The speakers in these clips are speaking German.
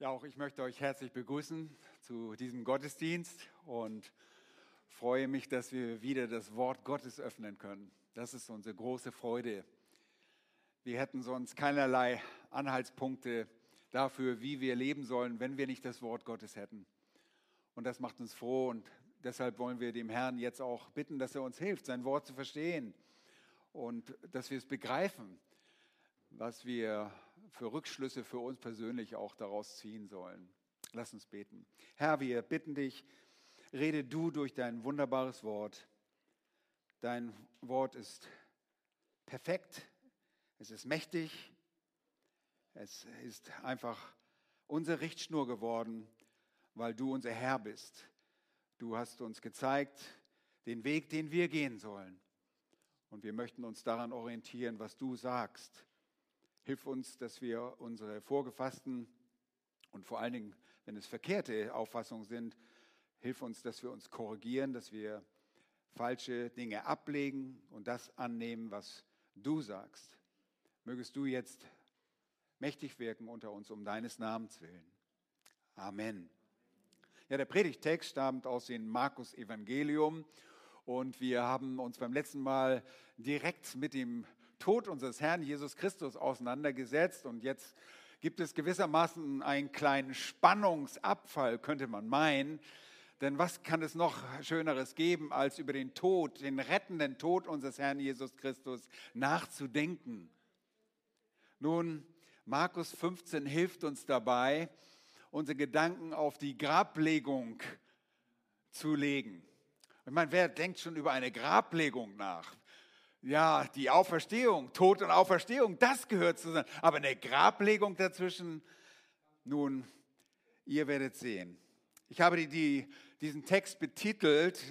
Ja, auch ich möchte euch herzlich begrüßen zu diesem Gottesdienst und freue mich, dass wir wieder das Wort Gottes öffnen können. Das ist unsere große Freude. Wir hätten sonst keinerlei Anhaltspunkte dafür, wie wir leben sollen, wenn wir nicht das Wort Gottes hätten. Und das macht uns froh und deshalb wollen wir dem Herrn jetzt auch bitten, dass er uns hilft, sein Wort zu verstehen und dass wir es begreifen was wir für Rückschlüsse für uns persönlich auch daraus ziehen sollen. Lass uns beten. Herr, wir bitten dich, rede du durch dein wunderbares Wort. Dein Wort ist perfekt, es ist mächtig, es ist einfach unsere Richtschnur geworden, weil du unser Herr bist. Du hast uns gezeigt den Weg, den wir gehen sollen. Und wir möchten uns daran orientieren, was du sagst. Hilf uns, dass wir unsere vorgefassten und vor allen Dingen, wenn es verkehrte Auffassungen sind, hilf uns, dass wir uns korrigieren, dass wir falsche Dinge ablegen und das annehmen, was du sagst. Mögest du jetzt mächtig wirken unter uns um deines Namens willen. Amen. Ja, der Predigtext stammt aus dem Markus Evangelium und wir haben uns beim letzten Mal direkt mit dem Tod unseres Herrn Jesus Christus auseinandergesetzt und jetzt gibt es gewissermaßen einen kleinen Spannungsabfall, könnte man meinen. Denn was kann es noch Schöneres geben, als über den Tod, den rettenden Tod unseres Herrn Jesus Christus nachzudenken? Nun, Markus 15 hilft uns dabei, unsere Gedanken auf die Grablegung zu legen. Ich meine, wer denkt schon über eine Grablegung nach? Ja, die Auferstehung, Tod und Auferstehung, das gehört zusammen. Aber eine Grablegung dazwischen, nun, ihr werdet sehen. Ich habe die, die, diesen Text betitelt,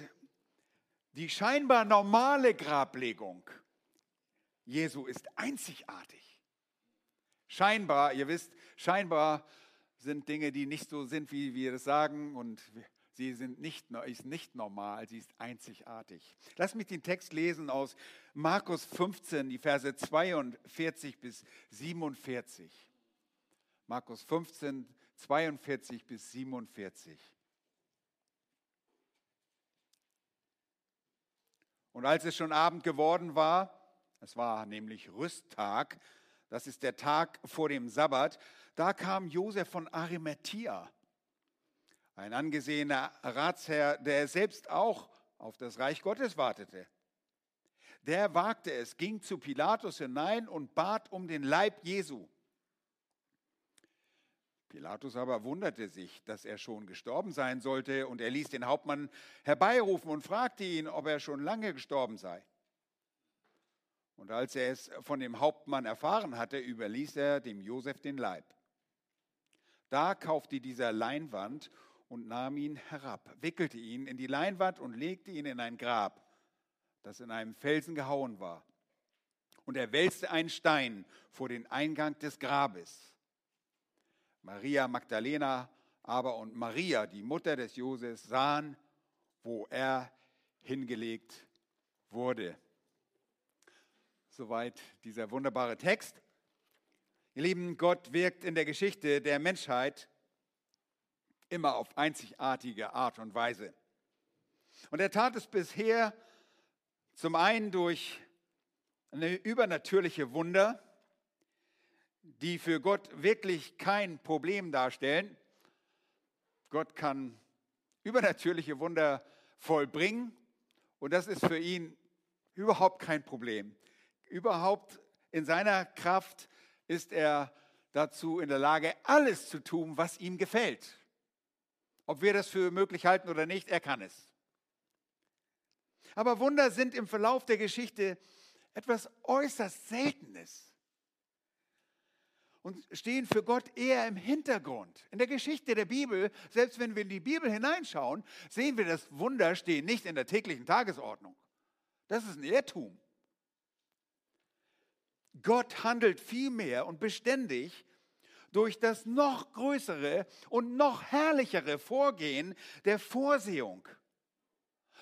die scheinbar normale Grablegung Jesu ist einzigartig. Scheinbar, ihr wisst, scheinbar sind Dinge, die nicht so sind, wie wir es sagen und Sie sind nicht, ist nicht normal, sie ist einzigartig. Lass mich den Text lesen aus Markus 15, die Verse 42 bis 47. Markus 15, 42 bis 47. Und als es schon Abend geworden war, es war nämlich Rüsttag, das ist der Tag vor dem Sabbat, da kam Josef von Arimathea ein angesehener Ratsherr, der selbst auch auf das Reich Gottes wartete. Der wagte es, ging zu Pilatus hinein und bat um den Leib Jesu. Pilatus aber wunderte sich, dass er schon gestorben sein sollte, und er ließ den Hauptmann herbeirufen und fragte ihn, ob er schon lange gestorben sei. Und als er es von dem Hauptmann erfahren hatte, überließ er dem Josef den Leib. Da kaufte dieser Leinwand und nahm ihn herab, wickelte ihn in die Leinwand und legte ihn in ein Grab, das in einem Felsen gehauen war. Und er wälzte einen Stein vor den Eingang des Grabes. Maria Magdalena aber und Maria, die Mutter des Joses, sahen, wo er hingelegt wurde. Soweit dieser wunderbare Text. Ihr Lieben, Gott wirkt in der Geschichte der Menschheit immer auf einzigartige Art und Weise. Und er tat es bisher zum einen durch eine übernatürliche Wunder, die für Gott wirklich kein Problem darstellen. Gott kann übernatürliche Wunder vollbringen und das ist für ihn überhaupt kein Problem. Überhaupt in seiner Kraft ist er dazu in der Lage, alles zu tun, was ihm gefällt. Ob wir das für möglich halten oder nicht, er kann es. Aber Wunder sind im Verlauf der Geschichte etwas äußerst Seltenes und stehen für Gott eher im Hintergrund. In der Geschichte der Bibel, selbst wenn wir in die Bibel hineinschauen, sehen wir, dass Wunder stehen nicht in der täglichen Tagesordnung. Das ist ein Irrtum. Gott handelt vielmehr und beständig durch das noch größere und noch herrlichere Vorgehen der Vorsehung,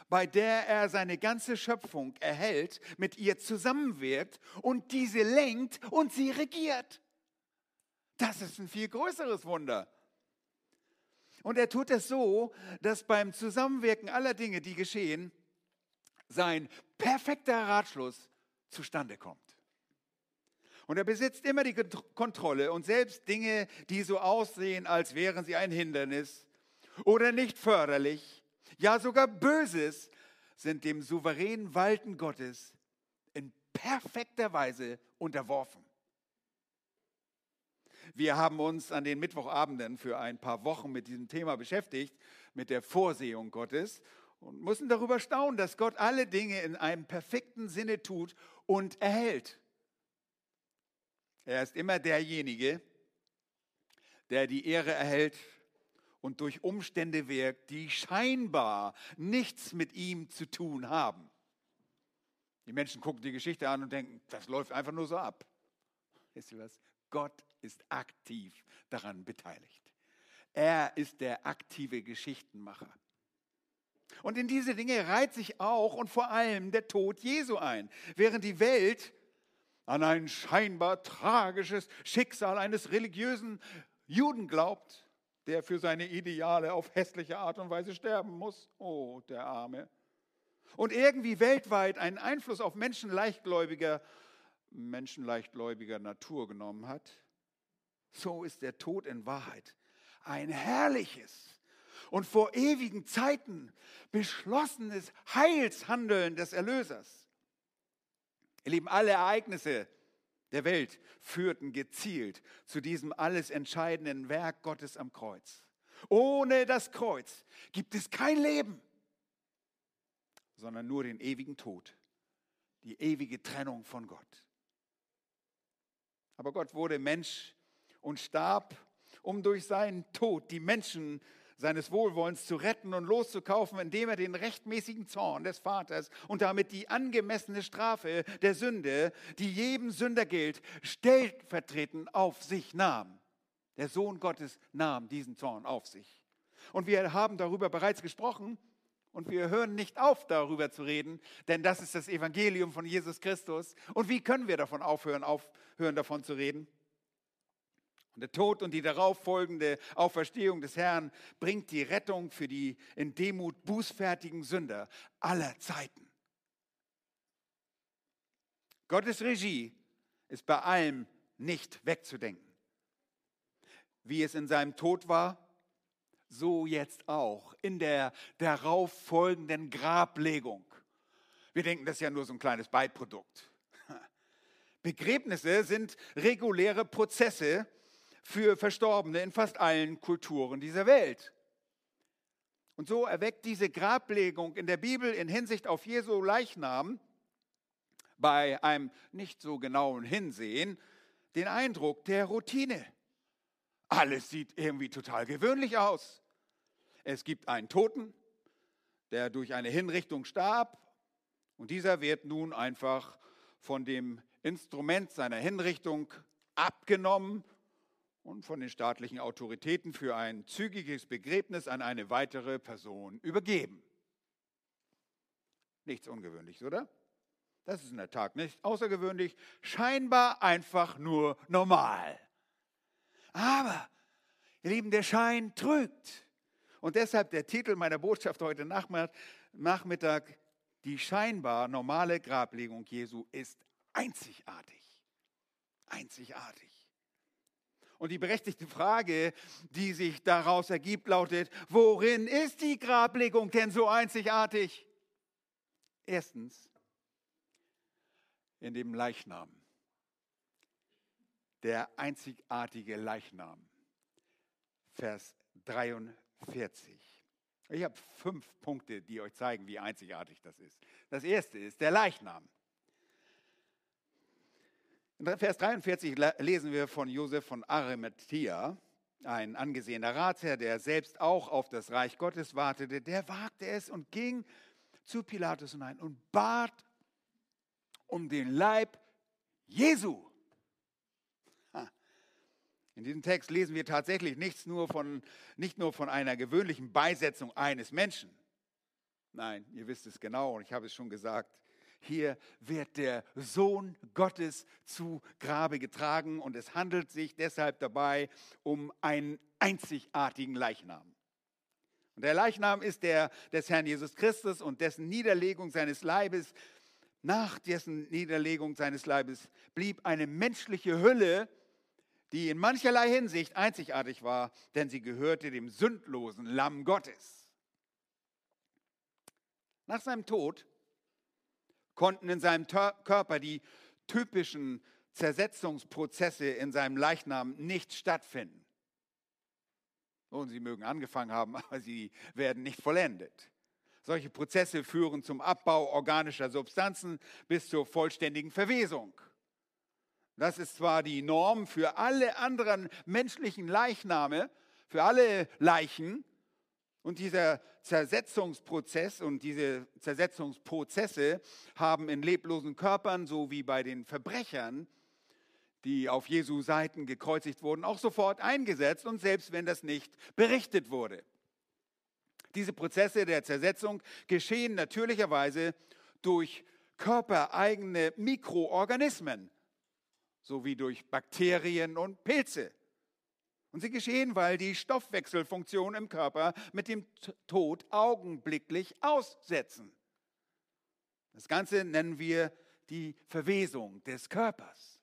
bei der er seine ganze Schöpfung erhält, mit ihr zusammenwirkt und diese lenkt und sie regiert. Das ist ein viel größeres Wunder. Und er tut es so, dass beim Zusammenwirken aller Dinge, die geschehen, sein perfekter Ratschluss zustande kommt. Und er besitzt immer die Kontrolle und selbst Dinge, die so aussehen, als wären sie ein Hindernis oder nicht förderlich, ja sogar Böses, sind dem souveränen Walten Gottes in perfekter Weise unterworfen. Wir haben uns an den Mittwochabenden für ein paar Wochen mit diesem Thema beschäftigt, mit der Vorsehung Gottes und müssen darüber staunen, dass Gott alle Dinge in einem perfekten Sinne tut und erhält. Er ist immer derjenige, der die Ehre erhält und durch Umstände wirkt, die scheinbar nichts mit ihm zu tun haben. Die Menschen gucken die Geschichte an und denken, das läuft einfach nur so ab. Wisst ihr was? Gott ist aktiv daran beteiligt. Er ist der aktive Geschichtenmacher. Und in diese Dinge reiht sich auch und vor allem der Tod Jesu ein. Während die Welt an ein scheinbar tragisches Schicksal eines religiösen Juden glaubt, der für seine Ideale auf hässliche Art und Weise sterben muss. Oh, der Arme. Und irgendwie weltweit einen Einfluss auf Menschen leichtgläubiger, Menschen leichtgläubiger Natur genommen hat, so ist der Tod in Wahrheit ein herrliches und vor ewigen Zeiten beschlossenes Heilshandeln des Erlösers. Ihr Lieben, alle Ereignisse der Welt führten gezielt zu diesem alles entscheidenden Werk Gottes am Kreuz. Ohne das Kreuz gibt es kein Leben, sondern nur den ewigen Tod, die ewige Trennung von Gott. Aber Gott wurde Mensch und starb, um durch seinen Tod die Menschen seines Wohlwollens zu retten und loszukaufen, indem er den rechtmäßigen Zorn des Vaters und damit die angemessene Strafe der Sünde, die jedem Sünder gilt, stellvertretend auf sich nahm. Der Sohn Gottes nahm diesen Zorn auf sich. Und wir haben darüber bereits gesprochen und wir hören nicht auf, darüber zu reden, denn das ist das Evangelium von Jesus Christus. Und wie können wir davon aufhören, aufhören davon zu reden? Und der Tod und die darauf folgende Auferstehung des Herrn bringt die Rettung für die in Demut bußfertigen Sünder aller Zeiten. Gottes Regie ist bei allem nicht wegzudenken. Wie es in seinem Tod war, so jetzt auch in der darauf folgenden Grablegung. Wir denken, das ist ja nur so ein kleines Beiprodukt. Begräbnisse sind reguläre Prozesse, für Verstorbene in fast allen Kulturen dieser Welt. Und so erweckt diese Grablegung in der Bibel in Hinsicht auf Jesu Leichnam bei einem nicht so genauen Hinsehen den Eindruck der Routine. Alles sieht irgendwie total gewöhnlich aus. Es gibt einen Toten, der durch eine Hinrichtung starb und dieser wird nun einfach von dem Instrument seiner Hinrichtung abgenommen und von den staatlichen Autoritäten für ein zügiges Begräbnis an eine weitere Person übergeben. Nichts Ungewöhnliches, oder? Das ist in der Tat nicht außergewöhnlich, scheinbar einfach nur normal. Aber, ihr Lieben, der Schein trügt. Und deshalb der Titel meiner Botschaft heute Nachmittag, die scheinbar normale Grablegung Jesu ist einzigartig. Einzigartig. Und die berechtigte Frage, die sich daraus ergibt, lautet, worin ist die Grablegung denn so einzigartig? Erstens, in dem Leichnam. Der einzigartige Leichnam. Vers 43. Ich habe fünf Punkte, die euch zeigen, wie einzigartig das ist. Das erste ist der Leichnam. In Vers 43 lesen wir von Josef von Arimathea, ein angesehener Ratsherr, der selbst auch auf das Reich Gottes wartete. Der wagte es und ging zu Pilatus hinein und bat um den Leib Jesu. In diesem Text lesen wir tatsächlich nichts nur von, nicht nur von einer gewöhnlichen Beisetzung eines Menschen. Nein, ihr wisst es genau und ich habe es schon gesagt. Hier wird der Sohn Gottes zu Grabe getragen und es handelt sich deshalb dabei um einen einzigartigen Leichnam. Und der Leichnam ist der des Herrn Jesus Christus und dessen Niederlegung seines Leibes, nach dessen Niederlegung seines Leibes blieb eine menschliche Hülle, die in mancherlei Hinsicht einzigartig war, denn sie gehörte dem sündlosen Lamm Gottes. Nach seinem Tod konnten in seinem Körper die typischen Zersetzungsprozesse in seinem Leichnam nicht stattfinden. Und sie mögen angefangen haben, aber sie werden nicht vollendet. Solche Prozesse führen zum Abbau organischer Substanzen bis zur vollständigen Verwesung. Das ist zwar die Norm für alle anderen menschlichen Leichname, für alle Leichen, und dieser Zersetzungsprozess und diese Zersetzungsprozesse haben in leblosen Körpern, so wie bei den Verbrechern, die auf Jesu Seiten gekreuzigt wurden, auch sofort eingesetzt und selbst wenn das nicht berichtet wurde. Diese Prozesse der Zersetzung geschehen natürlicherweise durch körpereigene Mikroorganismen sowie durch Bakterien und Pilze. Und sie geschehen, weil die Stoffwechselfunktion im Körper mit dem Tod augenblicklich aussetzen. Das Ganze nennen wir die Verwesung des Körpers.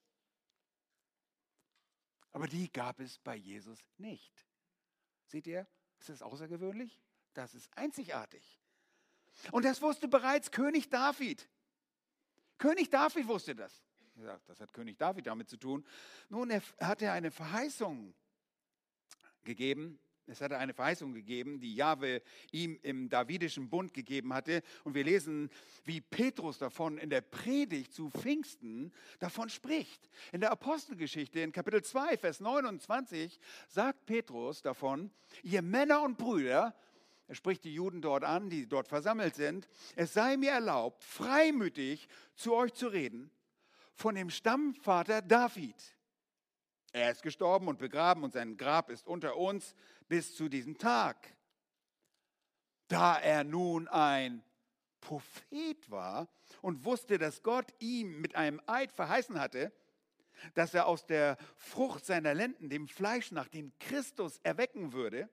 Aber die gab es bei Jesus nicht. Seht ihr, ist das außergewöhnlich? Das ist einzigartig. Und das wusste bereits König David. König David wusste das. Das hat König David damit zu tun. Nun, er hatte eine Verheißung gegeben. Es hatte eine Verheißung gegeben, die Jahwe ihm im Davidischen Bund gegeben hatte. Und wir lesen, wie Petrus davon in der Predigt zu Pfingsten davon spricht. In der Apostelgeschichte in Kapitel 2, Vers 29 sagt Petrus davon, ihr Männer und Brüder, er spricht die Juden dort an, die dort versammelt sind, es sei mir erlaubt, freimütig zu euch zu reden von dem Stammvater David er ist gestorben und begraben und sein Grab ist unter uns bis zu diesem Tag. Da er nun ein Prophet war und wusste, dass Gott ihm mit einem Eid verheißen hatte, dass er aus der Frucht seiner Lenden dem Fleisch nach den Christus erwecken würde,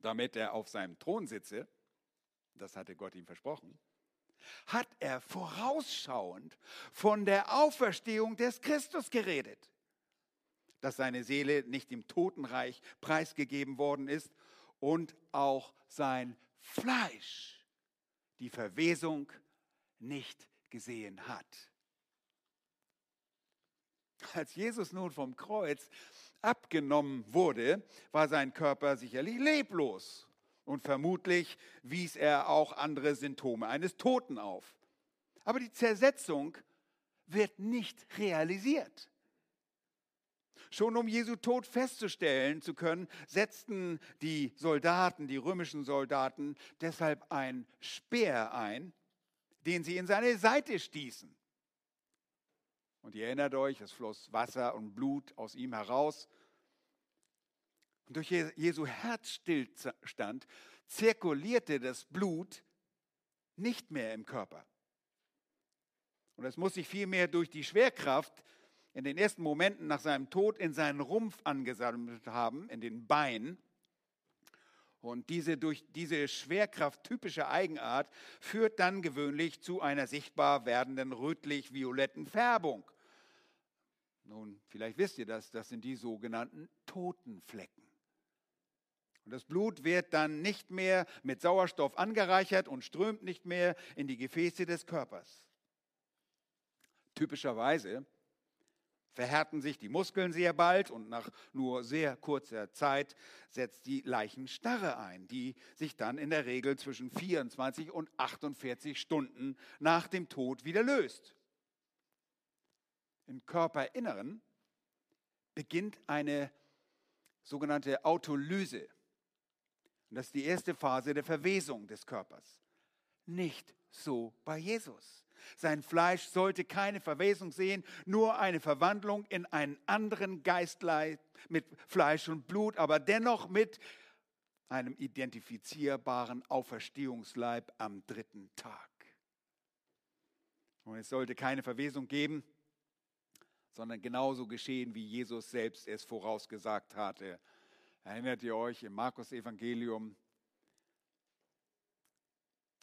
damit er auf seinem Thron sitze, das hatte Gott ihm versprochen, hat er vorausschauend von der Auferstehung des Christus geredet dass seine Seele nicht im Totenreich preisgegeben worden ist und auch sein Fleisch die Verwesung nicht gesehen hat. Als Jesus nun vom Kreuz abgenommen wurde, war sein Körper sicherlich leblos und vermutlich wies er auch andere Symptome eines Toten auf. Aber die Zersetzung wird nicht realisiert. Schon um Jesu Tod festzustellen zu können, setzten die Soldaten, die römischen Soldaten, deshalb ein Speer ein, den sie in seine Seite stießen. Und ihr erinnert euch, es floss Wasser und Blut aus ihm heraus. Und durch Jesu Herzstillstand zirkulierte das Blut nicht mehr im Körper. Und es muss sich vielmehr durch die Schwerkraft in den ersten Momenten nach seinem Tod in seinen Rumpf angesammelt haben, in den Beinen. Und diese durch diese Schwerkraft typische Eigenart führt dann gewöhnlich zu einer sichtbar werdenden rötlich-violetten Färbung. Nun, vielleicht wisst ihr das, das sind die sogenannten Totenflecken. Und das Blut wird dann nicht mehr mit Sauerstoff angereichert und strömt nicht mehr in die Gefäße des Körpers. Typischerweise verhärten sich die Muskeln sehr bald und nach nur sehr kurzer Zeit setzt die Leichenstarre ein, die sich dann in der Regel zwischen 24 und 48 Stunden nach dem Tod wieder löst. Im Körperinneren beginnt eine sogenannte Autolyse. Und das ist die erste Phase der Verwesung des Körpers. Nicht so bei Jesus. Sein Fleisch sollte keine Verwesung sehen, nur eine Verwandlung in einen anderen Geistleib mit Fleisch und Blut, aber dennoch mit einem identifizierbaren Auferstehungsleib am dritten Tag. Und es sollte keine Verwesung geben, sondern genauso geschehen, wie Jesus selbst es vorausgesagt hatte. Erinnert ihr euch im Markus Evangelium,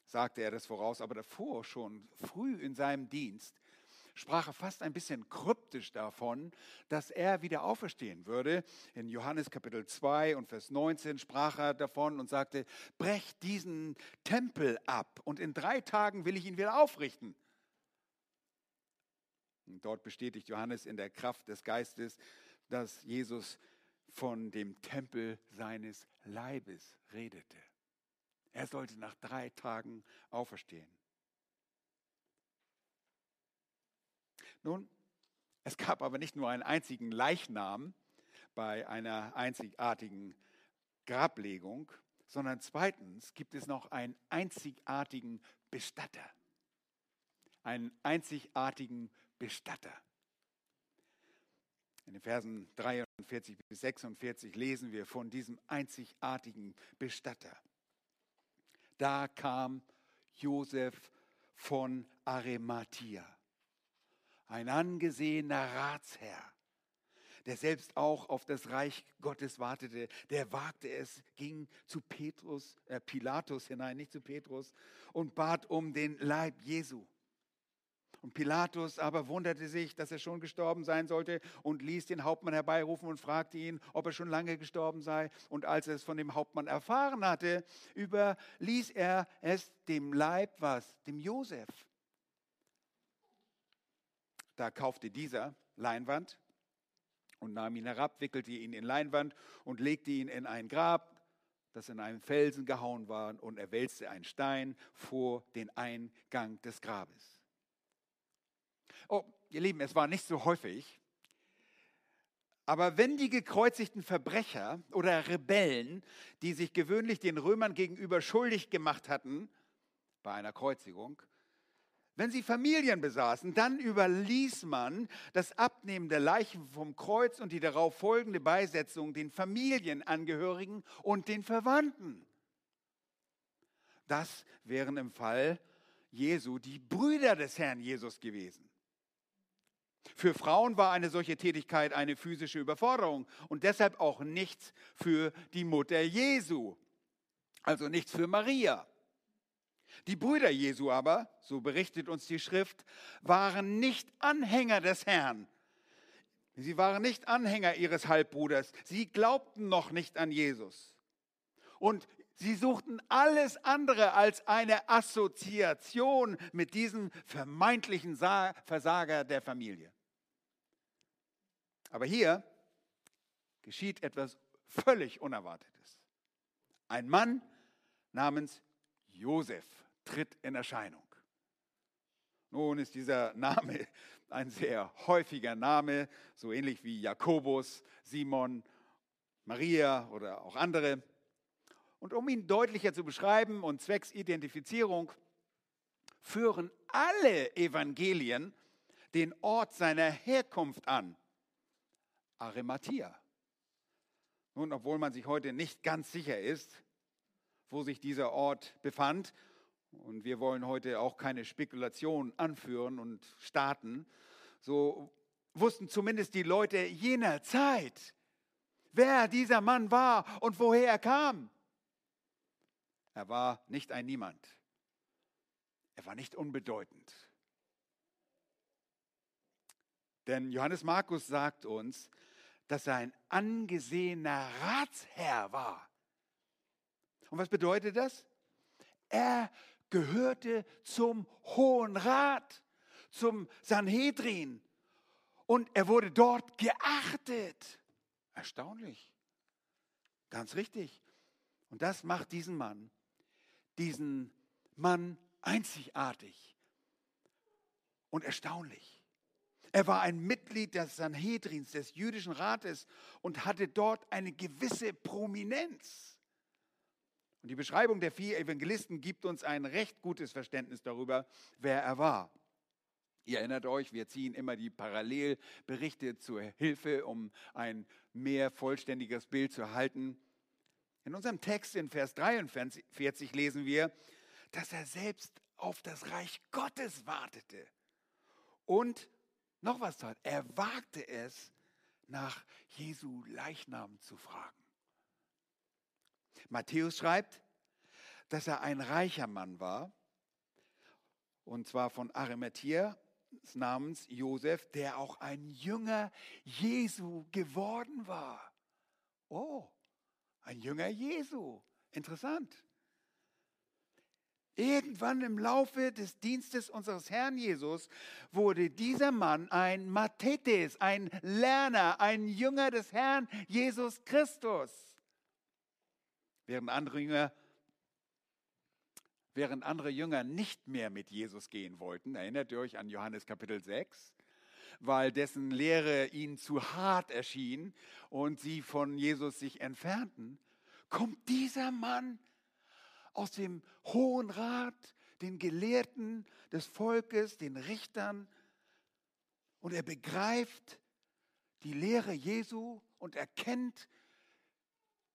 sagte er das voraus, aber davor schon, früh in seinem Dienst, sprach er fast ein bisschen kryptisch davon, dass er wieder auferstehen würde. In Johannes Kapitel 2 und Vers 19 sprach er davon und sagte, brecht diesen Tempel ab und in drei Tagen will ich ihn wieder aufrichten. Und dort bestätigt Johannes in der Kraft des Geistes, dass Jesus von dem Tempel seines Leibes redete. Er sollte nach drei Tagen auferstehen. Nun, es gab aber nicht nur einen einzigen Leichnam bei einer einzigartigen Grablegung, sondern zweitens gibt es noch einen einzigartigen Bestatter. Einen einzigartigen Bestatter. In den Versen 43 bis 46 lesen wir von diesem einzigartigen Bestatter. Da kam Josef von Arimathea ein angesehener Ratsherr, der selbst auch auf das Reich Gottes wartete, der wagte es, ging zu Petrus, äh, Pilatus hinein, nicht zu Petrus, und bat um den Leib Jesu. Und Pilatus aber wunderte sich, dass er schon gestorben sein sollte und ließ den Hauptmann herbeirufen und fragte ihn, ob er schon lange gestorben sei. Und als er es von dem Hauptmann erfahren hatte, überließ er es dem Leib was? Dem Josef. Da kaufte dieser Leinwand und nahm ihn herab, wickelte ihn in Leinwand und legte ihn in ein Grab, das in einem Felsen gehauen war, und er wälzte einen Stein vor den Eingang des Grabes. Oh, ihr Lieben, es war nicht so häufig, aber wenn die gekreuzigten Verbrecher oder Rebellen, die sich gewöhnlich den Römern gegenüber schuldig gemacht hatten, bei einer Kreuzigung, wenn sie Familien besaßen, dann überließ man das Abnehmen der Leichen vom Kreuz und die darauf folgende Beisetzung den Familienangehörigen und den Verwandten. Das wären im Fall Jesu die Brüder des Herrn Jesus gewesen. Für Frauen war eine solche Tätigkeit eine physische Überforderung und deshalb auch nichts für die Mutter Jesu, also nichts für Maria. Die Brüder Jesu aber, so berichtet uns die Schrift, waren nicht Anhänger des Herrn. Sie waren nicht Anhänger ihres Halbbruders. Sie glaubten noch nicht an Jesus. Und sie suchten alles andere als eine Assoziation mit diesem vermeintlichen Versager der Familie. Aber hier geschieht etwas völlig Unerwartetes. Ein Mann namens Josef tritt in Erscheinung. Nun ist dieser Name ein sehr häufiger Name, so ähnlich wie Jakobus, Simon, Maria oder auch andere. Und um ihn deutlicher zu beschreiben und zwecks Identifizierung, führen alle Evangelien den Ort seiner Herkunft an, Arimathea. Nun, obwohl man sich heute nicht ganz sicher ist, wo sich dieser Ort befand, und wir wollen heute auch keine Spekulation anführen und starten. So wussten zumindest die Leute jener Zeit, wer dieser Mann war und woher er kam. Er war nicht ein Niemand. Er war nicht unbedeutend. Denn Johannes Markus sagt uns, dass er ein angesehener Ratsherr war. Und was bedeutet das? Er gehörte zum Hohen Rat, zum Sanhedrin. Und er wurde dort geachtet. Erstaunlich. Ganz richtig. Und das macht diesen Mann, diesen Mann einzigartig und erstaunlich. Er war ein Mitglied des Sanhedrins, des jüdischen Rates und hatte dort eine gewisse Prominenz. Und die Beschreibung der vier Evangelisten gibt uns ein recht gutes Verständnis darüber, wer er war. Ihr erinnert euch, wir ziehen immer die Parallelberichte zur Hilfe, um ein mehr vollständiges Bild zu erhalten. In unserem Text in Vers 43 lesen wir, dass er selbst auf das Reich Gottes wartete. Und noch was tat, er wagte es, nach Jesu Leichnam zu fragen. Matthäus schreibt, dass er ein reicher Mann war, und zwar von Arimathea namens Josef, der auch ein Jünger Jesu geworden war. Oh, ein Jünger Jesu. Interessant. Irgendwann im Laufe des Dienstes unseres Herrn Jesus wurde dieser Mann ein Mathetes, ein Lerner, ein Jünger des Herrn Jesus Christus. Während andere Jünger während andere Jünger nicht mehr mit Jesus gehen wollten, erinnert ihr euch an Johannes Kapitel 6, weil dessen Lehre ihnen zu hart erschien und sie von Jesus sich entfernten, kommt dieser Mann aus dem Hohen Rat, den Gelehrten des Volkes, den Richtern, und er begreift die Lehre Jesu und erkennt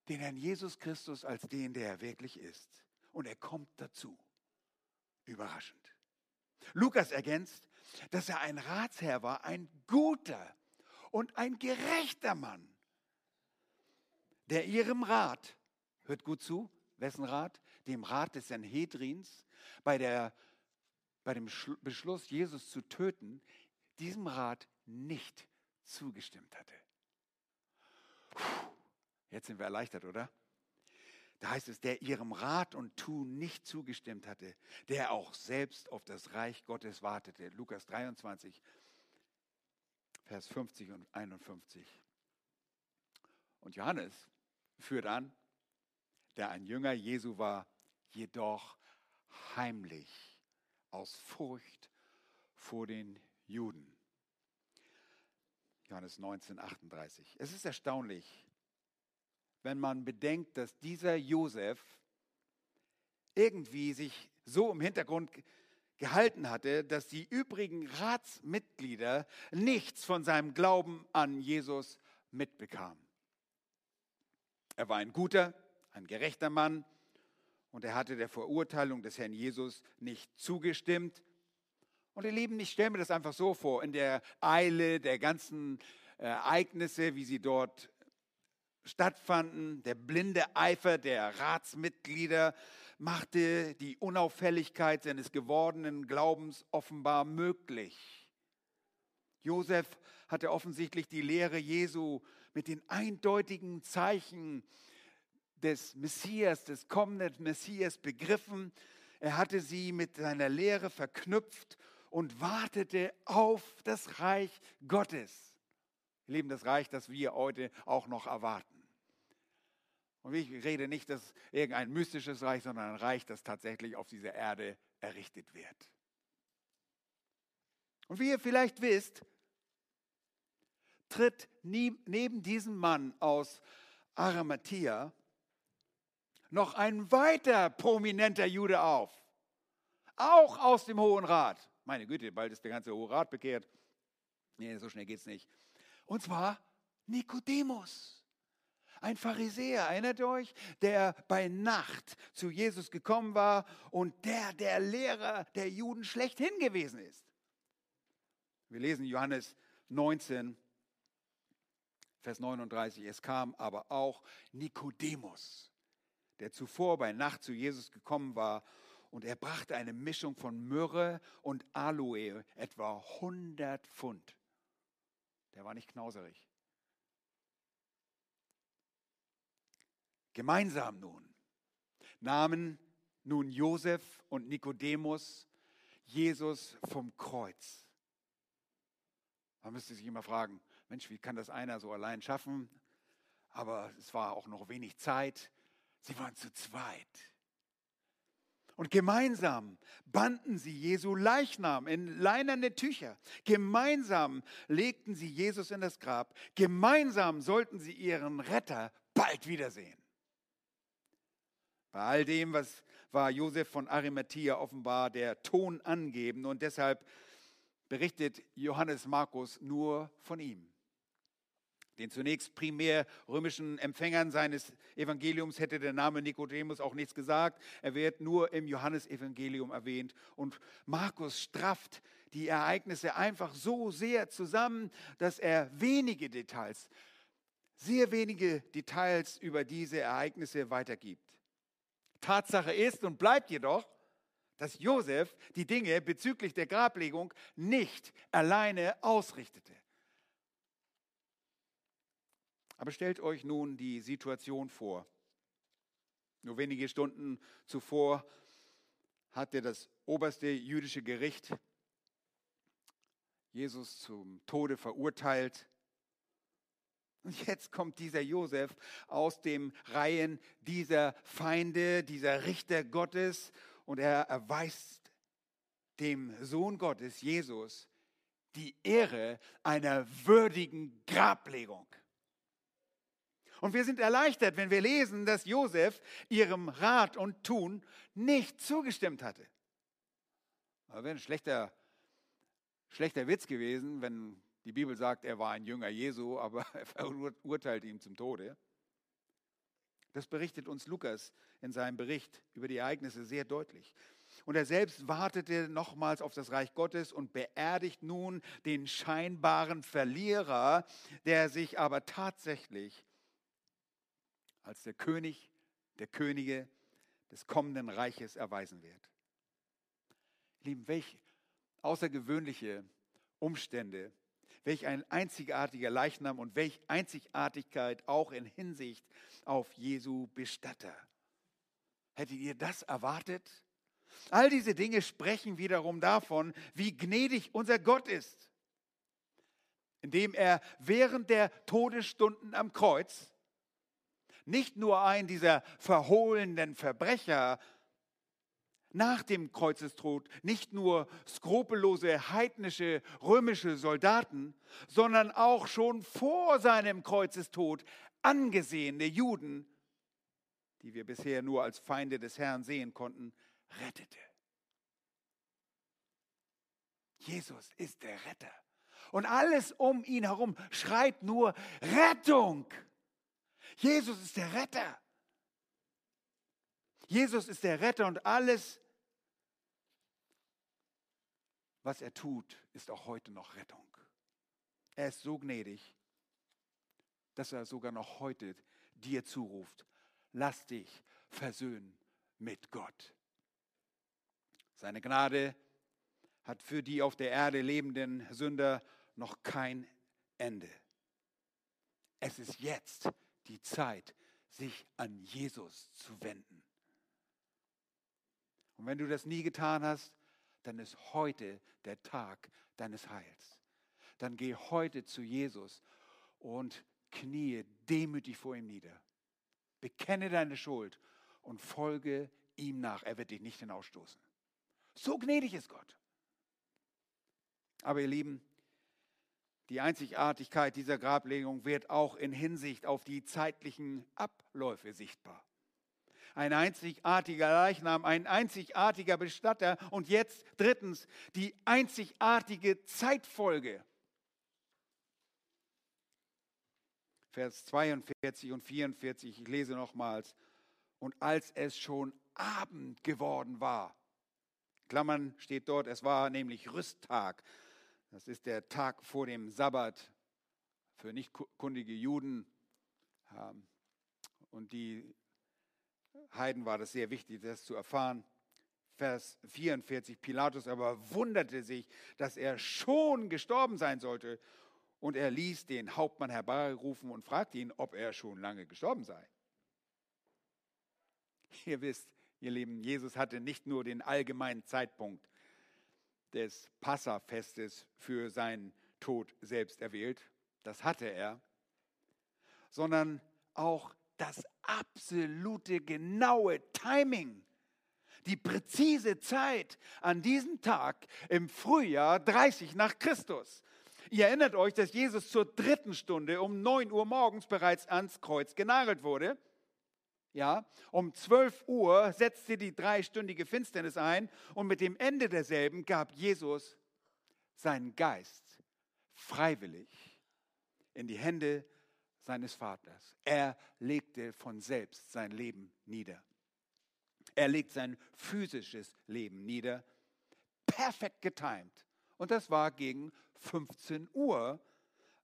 den Herrn Jesus Christus als den, der er wirklich ist. Und er kommt dazu. Überraschend. Lukas ergänzt, dass er ein Ratsherr war, ein guter und ein gerechter Mann, der ihrem Rat, hört gut zu, wessen Rat? Dem Rat des Sanhedrins, bei, der, bei dem Beschluss, Jesus zu töten, diesem Rat nicht zugestimmt hatte. Puh, jetzt sind wir erleichtert, oder? Da heißt es, der ihrem Rat und Tun nicht zugestimmt hatte, der auch selbst auf das Reich Gottes wartete. Lukas 23, Vers 50 und 51. Und Johannes führt an, der ein Jünger Jesu war, jedoch heimlich aus Furcht vor den Juden. Johannes 19, 38. Es ist erstaunlich, wenn man bedenkt, dass dieser Josef irgendwie sich so im Hintergrund gehalten hatte, dass die übrigen Ratsmitglieder nichts von seinem Glauben an Jesus mitbekamen. Er war ein guter, ein gerechter Mann und er hatte der Verurteilung des Herrn Jesus nicht zugestimmt. Und ihr Lieben, ich stelle mir das einfach so vor, in der Eile der ganzen Ereignisse, wie sie dort stattfanden. Der blinde Eifer der Ratsmitglieder machte die Unauffälligkeit seines gewordenen Glaubens offenbar möglich. Josef hatte offensichtlich die Lehre Jesu mit den eindeutigen Zeichen des Messias, des kommenden Messias begriffen. Er hatte sie mit seiner Lehre verknüpft und wartete auf das Reich Gottes. Wir leben das Reich, das wir heute auch noch erwarten. Und ich rede nicht, dass irgendein mystisches Reich, sondern ein Reich, das tatsächlich auf dieser Erde errichtet wird. Und wie ihr vielleicht wisst, tritt neben diesem Mann aus Arimathea noch ein weiter prominenter Jude auf. Auch aus dem Hohen Rat. Meine Güte, bald ist der ganze Hohe Rat bekehrt. Nee, so schnell geht es nicht. Und zwar Nikodemus ein Pharisäer, erinnert ihr euch, der bei Nacht zu Jesus gekommen war und der der Lehrer der Juden schlechthin gewesen ist. Wir lesen Johannes 19, Vers 39. Es kam aber auch Nikodemus, der zuvor bei Nacht zu Jesus gekommen war und er brachte eine Mischung von Myrrhe und Aloe, etwa 100 Pfund. Der war nicht knauserig. Gemeinsam nun nahmen nun Josef und Nikodemus Jesus vom Kreuz. Man müsste sich immer fragen, Mensch, wie kann das einer so allein schaffen? Aber es war auch noch wenig Zeit. Sie waren zu zweit. Und gemeinsam banden sie Jesu Leichnam in leinerne Tücher. Gemeinsam legten sie Jesus in das Grab. Gemeinsam sollten sie ihren Retter bald wiedersehen. Bei all dem, was war Josef von Arimathea offenbar der Ton angeben und deshalb berichtet Johannes Markus nur von ihm. Den zunächst primär römischen Empfängern seines Evangeliums hätte der Name Nikodemus auch nichts gesagt. Er wird nur im Johannesevangelium erwähnt. Und Markus strafft die Ereignisse einfach so sehr zusammen, dass er wenige Details, sehr wenige Details über diese Ereignisse weitergibt. Tatsache ist und bleibt jedoch, dass Josef die Dinge bezüglich der Grablegung nicht alleine ausrichtete. Aber stellt euch nun die Situation vor. Nur wenige Stunden zuvor hatte das oberste jüdische Gericht Jesus zum Tode verurteilt. Und jetzt kommt dieser Josef aus den Reihen dieser Feinde, dieser Richter Gottes und er erweist dem Sohn Gottes, Jesus, die Ehre einer würdigen Grablegung. Und wir sind erleichtert, wenn wir lesen, dass Josef ihrem Rat und Tun nicht zugestimmt hatte. Das wäre ein schlechter, schlechter Witz gewesen, wenn die Bibel sagt, er war ein Jünger Jesu, aber er verurteilt ihn zum Tode. Das berichtet uns Lukas in seinem Bericht über die Ereignisse sehr deutlich. Und er selbst wartete nochmals auf das Reich Gottes und beerdigt nun den scheinbaren Verlierer, der sich aber tatsächlich als der König der Könige des kommenden Reiches erweisen wird. Lieben, welch außergewöhnliche Umstände, welch ein einzigartiger Leichnam und welch Einzigartigkeit auch in Hinsicht auf Jesu Bestatter. Hättet ihr das erwartet? All diese Dinge sprechen wiederum davon, wie gnädig unser Gott ist, indem er während der Todesstunden am Kreuz nicht nur einen dieser verhohlenen Verbrecher nach dem Kreuzestod nicht nur skrupellose heidnische römische Soldaten, sondern auch schon vor seinem Kreuzestod angesehene Juden, die wir bisher nur als Feinde des Herrn sehen konnten, rettete. Jesus ist der Retter. Und alles um ihn herum schreit nur Rettung. Jesus ist der Retter. Jesus ist der Retter und alles, was er tut, ist auch heute noch Rettung. Er ist so gnädig, dass er sogar noch heute dir zuruft, lass dich versöhnen mit Gott. Seine Gnade hat für die auf der Erde lebenden Sünder noch kein Ende. Es ist jetzt die Zeit, sich an Jesus zu wenden. Und wenn du das nie getan hast, dann ist heute der Tag deines Heils. Dann geh heute zu Jesus und kniee demütig vor ihm nieder. Bekenne deine Schuld und folge ihm nach. Er wird dich nicht hinausstoßen. So gnädig ist Gott. Aber ihr Lieben, die Einzigartigkeit dieser Grablegung wird auch in Hinsicht auf die zeitlichen Abläufe sichtbar. Ein einzigartiger Leichnam, ein einzigartiger Bestatter und jetzt drittens die einzigartige Zeitfolge. Vers 42 und 44, ich lese nochmals. Und als es schon Abend geworden war, Klammern steht dort, es war nämlich Rüsttag, das ist der Tag vor dem Sabbat für nicht kundige Juden. Ähm, und die Heiden war das sehr wichtig, das zu erfahren. Vers 44, Pilatus aber wunderte sich, dass er schon gestorben sein sollte. Und er ließ den Hauptmann herbeirufen und fragte ihn, ob er schon lange gestorben sei. Ihr wisst, ihr Lieben, Jesus hatte nicht nur den allgemeinen Zeitpunkt des Passafestes für seinen Tod selbst erwählt, das hatte er, sondern auch das absolute genaue Timing, die präzise Zeit an diesem Tag im Frühjahr 30 nach Christus. Ihr erinnert euch, dass Jesus zur dritten Stunde um 9 Uhr morgens bereits ans Kreuz genagelt wurde. Ja, um 12 Uhr setzte die dreistündige Finsternis ein und mit dem Ende derselben gab Jesus seinen Geist freiwillig in die Hände seines Vaters. Er legte von selbst sein Leben nieder. Er legt sein physisches Leben nieder, perfekt getimt. Und das war gegen 15 Uhr,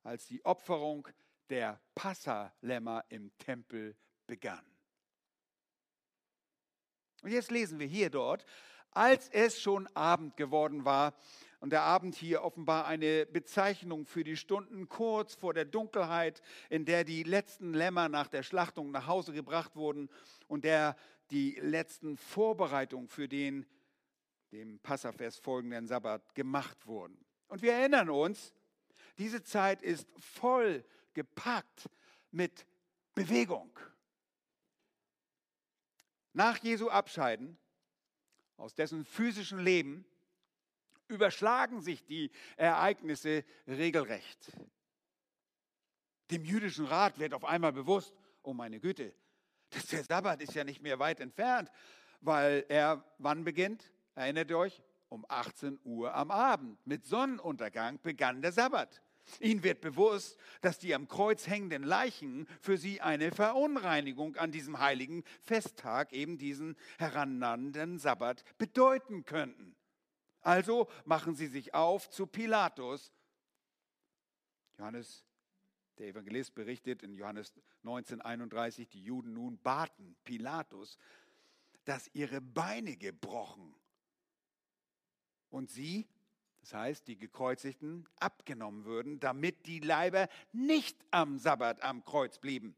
als die Opferung der Passalämmer im Tempel begann. Und jetzt lesen wir hier dort, als es schon Abend geworden war, und der Abend hier offenbar eine Bezeichnung für die Stunden kurz vor der Dunkelheit, in der die letzten Lämmer nach der Schlachtung nach Hause gebracht wurden und der die letzten Vorbereitungen für den dem Passafest folgenden Sabbat gemacht wurden. Und wir erinnern uns, diese Zeit ist voll gepackt mit Bewegung. Nach Jesu Abscheiden aus dessen physischen Leben überschlagen sich die Ereignisse regelrecht. Dem jüdischen Rat wird auf einmal bewusst, oh meine Güte, dass der Sabbat ist ja nicht mehr weit entfernt, weil er wann beginnt? Erinnert ihr euch? Um 18 Uhr am Abend. Mit Sonnenuntergang begann der Sabbat. Ihnen wird bewusst, dass die am Kreuz hängenden Leichen für sie eine Verunreinigung an diesem heiligen Festtag, eben diesen herannahenden Sabbat, bedeuten könnten. Also machen sie sich auf zu Pilatus. Johannes, der Evangelist, berichtet in Johannes 1931, die Juden nun baten Pilatus, dass ihre Beine gebrochen und sie, das heißt die Gekreuzigten, abgenommen würden, damit die Leiber nicht am Sabbat am Kreuz blieben,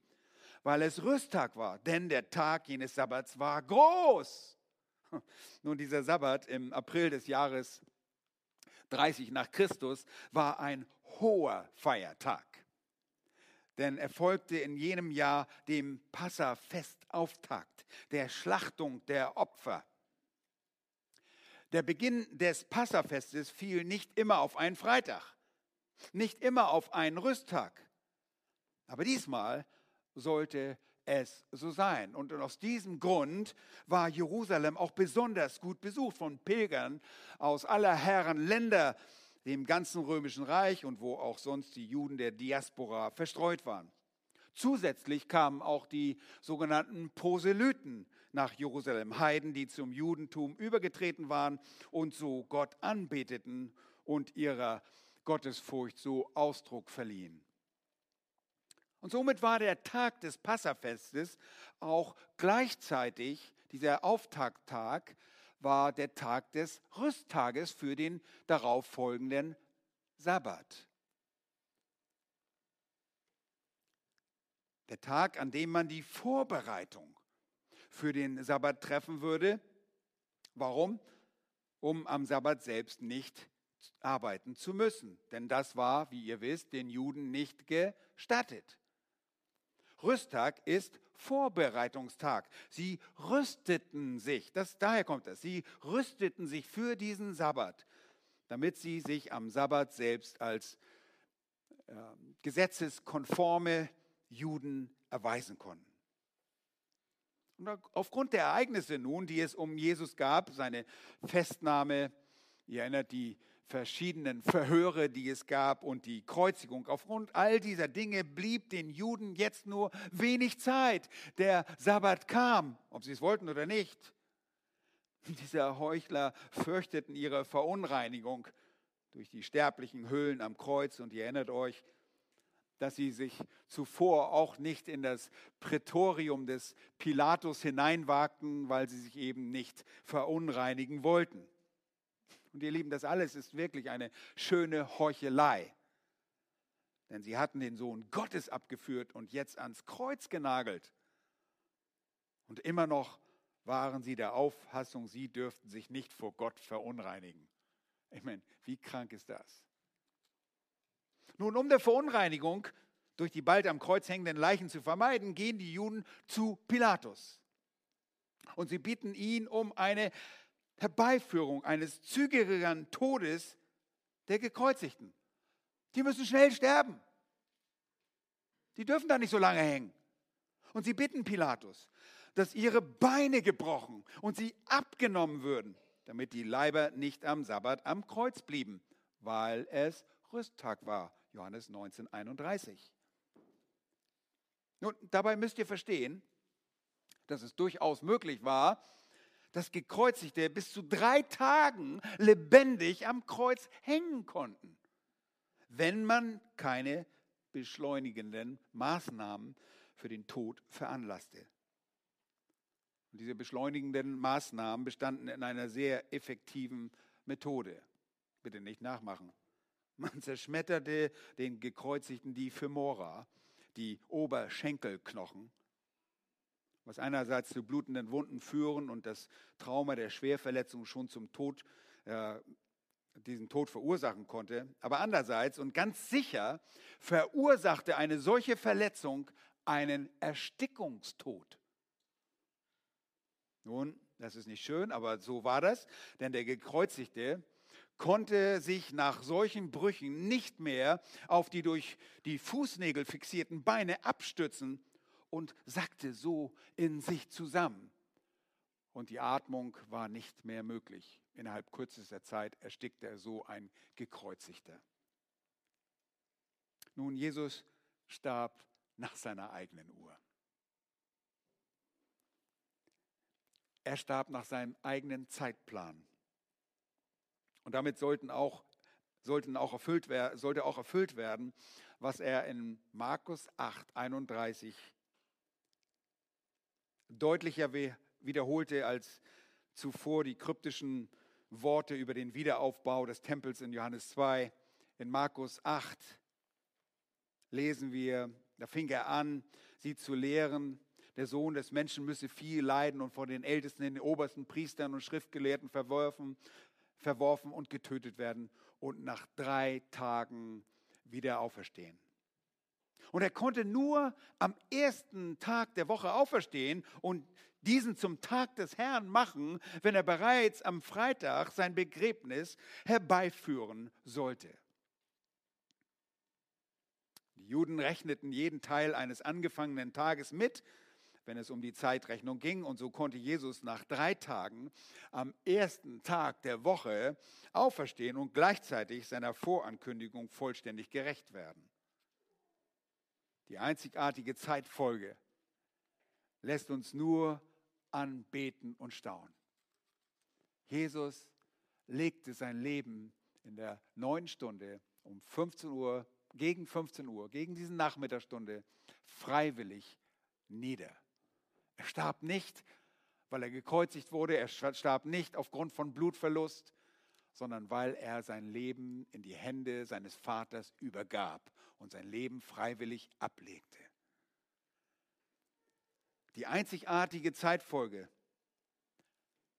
weil es Rüsttag war, denn der Tag jenes Sabbats war groß. Nun, dieser Sabbat im April des Jahres 30 nach Christus war ein hoher Feiertag. Denn er folgte in jenem Jahr dem Passafestauftakt, der Schlachtung der Opfer. Der Beginn des Passafestes fiel nicht immer auf einen Freitag, nicht immer auf einen Rüsttag. Aber diesmal sollte es so sein. Und aus diesem Grund war Jerusalem auch besonders gut besucht von Pilgern aus aller Herren Länder, dem ganzen römischen Reich und wo auch sonst die Juden der Diaspora verstreut waren. Zusätzlich kamen auch die sogenannten Proselyten nach Jerusalem, Heiden, die zum Judentum übergetreten waren und so Gott anbeteten und ihrer Gottesfurcht so Ausdruck verliehen. Und somit war der Tag des Passafestes auch gleichzeitig, dieser Auftakttag, war der Tag des Rüsttages für den darauffolgenden Sabbat. Der Tag, an dem man die Vorbereitung für den Sabbat treffen würde. Warum? Um am Sabbat selbst nicht arbeiten zu müssen. Denn das war, wie ihr wisst, den Juden nicht gestattet. Rüsttag ist Vorbereitungstag. Sie rüsteten sich, das, daher kommt das, sie rüsteten sich für diesen Sabbat, damit sie sich am Sabbat selbst als äh, gesetzeskonforme Juden erweisen konnten. Und aufgrund der Ereignisse nun, die es um Jesus gab, seine Festnahme, ihr erinnert die verschiedenen Verhöre, die es gab und die Kreuzigung. Aufgrund all dieser Dinge blieb den Juden jetzt nur wenig Zeit. Der Sabbat kam, ob sie es wollten oder nicht. Diese Heuchler fürchteten ihre Verunreinigung durch die sterblichen Höhlen am Kreuz und ihr erinnert euch, dass sie sich zuvor auch nicht in das Prätorium des Pilatus hineinwagten, weil sie sich eben nicht verunreinigen wollten. Und ihr Lieben, das alles ist wirklich eine schöne Heuchelei. Denn sie hatten den Sohn Gottes abgeführt und jetzt ans Kreuz genagelt. Und immer noch waren sie der Auffassung, sie dürften sich nicht vor Gott verunreinigen. Ich meine, wie krank ist das? Nun, um der Verunreinigung durch die bald am Kreuz hängenden Leichen zu vermeiden, gehen die Juden zu Pilatus. Und sie bitten ihn um eine Herbeiführung eines zügigeren Todes der Gekreuzigten. Die müssen schnell sterben. Die dürfen da nicht so lange hängen. Und sie bitten Pilatus, dass ihre Beine gebrochen und sie abgenommen würden, damit die Leiber nicht am Sabbat am Kreuz blieben, weil es Rüsttag war. Johannes 19, 31. Nun, dabei müsst ihr verstehen, dass es durchaus möglich war, dass Gekreuzigte bis zu drei Tagen lebendig am Kreuz hängen konnten, wenn man keine beschleunigenden Maßnahmen für den Tod veranlasste. Und diese beschleunigenden Maßnahmen bestanden in einer sehr effektiven Methode. Bitte nicht nachmachen. Man zerschmetterte den Gekreuzigten die Femora, die Oberschenkelknochen, was einerseits zu blutenden Wunden führen und das Trauma der Schwerverletzung schon zum Tod, äh, diesen Tod verursachen konnte. Aber andererseits und ganz sicher verursachte eine solche Verletzung einen Erstickungstod. Nun, das ist nicht schön, aber so war das, denn der Gekreuzigte konnte sich nach solchen Brüchen nicht mehr auf die durch die Fußnägel fixierten Beine abstützen und sackte so in sich zusammen. Und die Atmung war nicht mehr möglich. Innerhalb kürzester Zeit erstickte er so ein Gekreuzigter. Nun, Jesus starb nach seiner eigenen Uhr. Er starb nach seinem eigenen Zeitplan. Und damit sollten auch, sollten auch erfüllt sollte auch erfüllt werden, was er in Markus 8, 31 deutlicher wiederholte als zuvor die kryptischen Worte über den Wiederaufbau des Tempels in Johannes 2. In Markus 8 lesen wir, da fing er an, sie zu lehren. Der Sohn des Menschen müsse viel leiden und von den Ältesten, den obersten Priestern und Schriftgelehrten verworfen, verworfen und getötet werden und nach drei Tagen wieder auferstehen. Und er konnte nur am ersten Tag der Woche auferstehen und diesen zum Tag des Herrn machen, wenn er bereits am Freitag sein Begräbnis herbeiführen sollte. Die Juden rechneten jeden Teil eines angefangenen Tages mit, wenn es um die Zeitrechnung ging. Und so konnte Jesus nach drei Tagen am ersten Tag der Woche auferstehen und gleichzeitig seiner Vorankündigung vollständig gerecht werden. Die einzigartige Zeitfolge lässt uns nur anbeten und staunen. Jesus legte sein Leben in der neuen Stunde um 15 Uhr, gegen 15 Uhr, gegen diesen Nachmittagsstunde freiwillig nieder. Er starb nicht, weil er gekreuzigt wurde, er starb nicht aufgrund von Blutverlust, sondern weil er sein Leben in die Hände seines Vaters übergab und sein Leben freiwillig ablegte. Die einzigartige Zeitfolge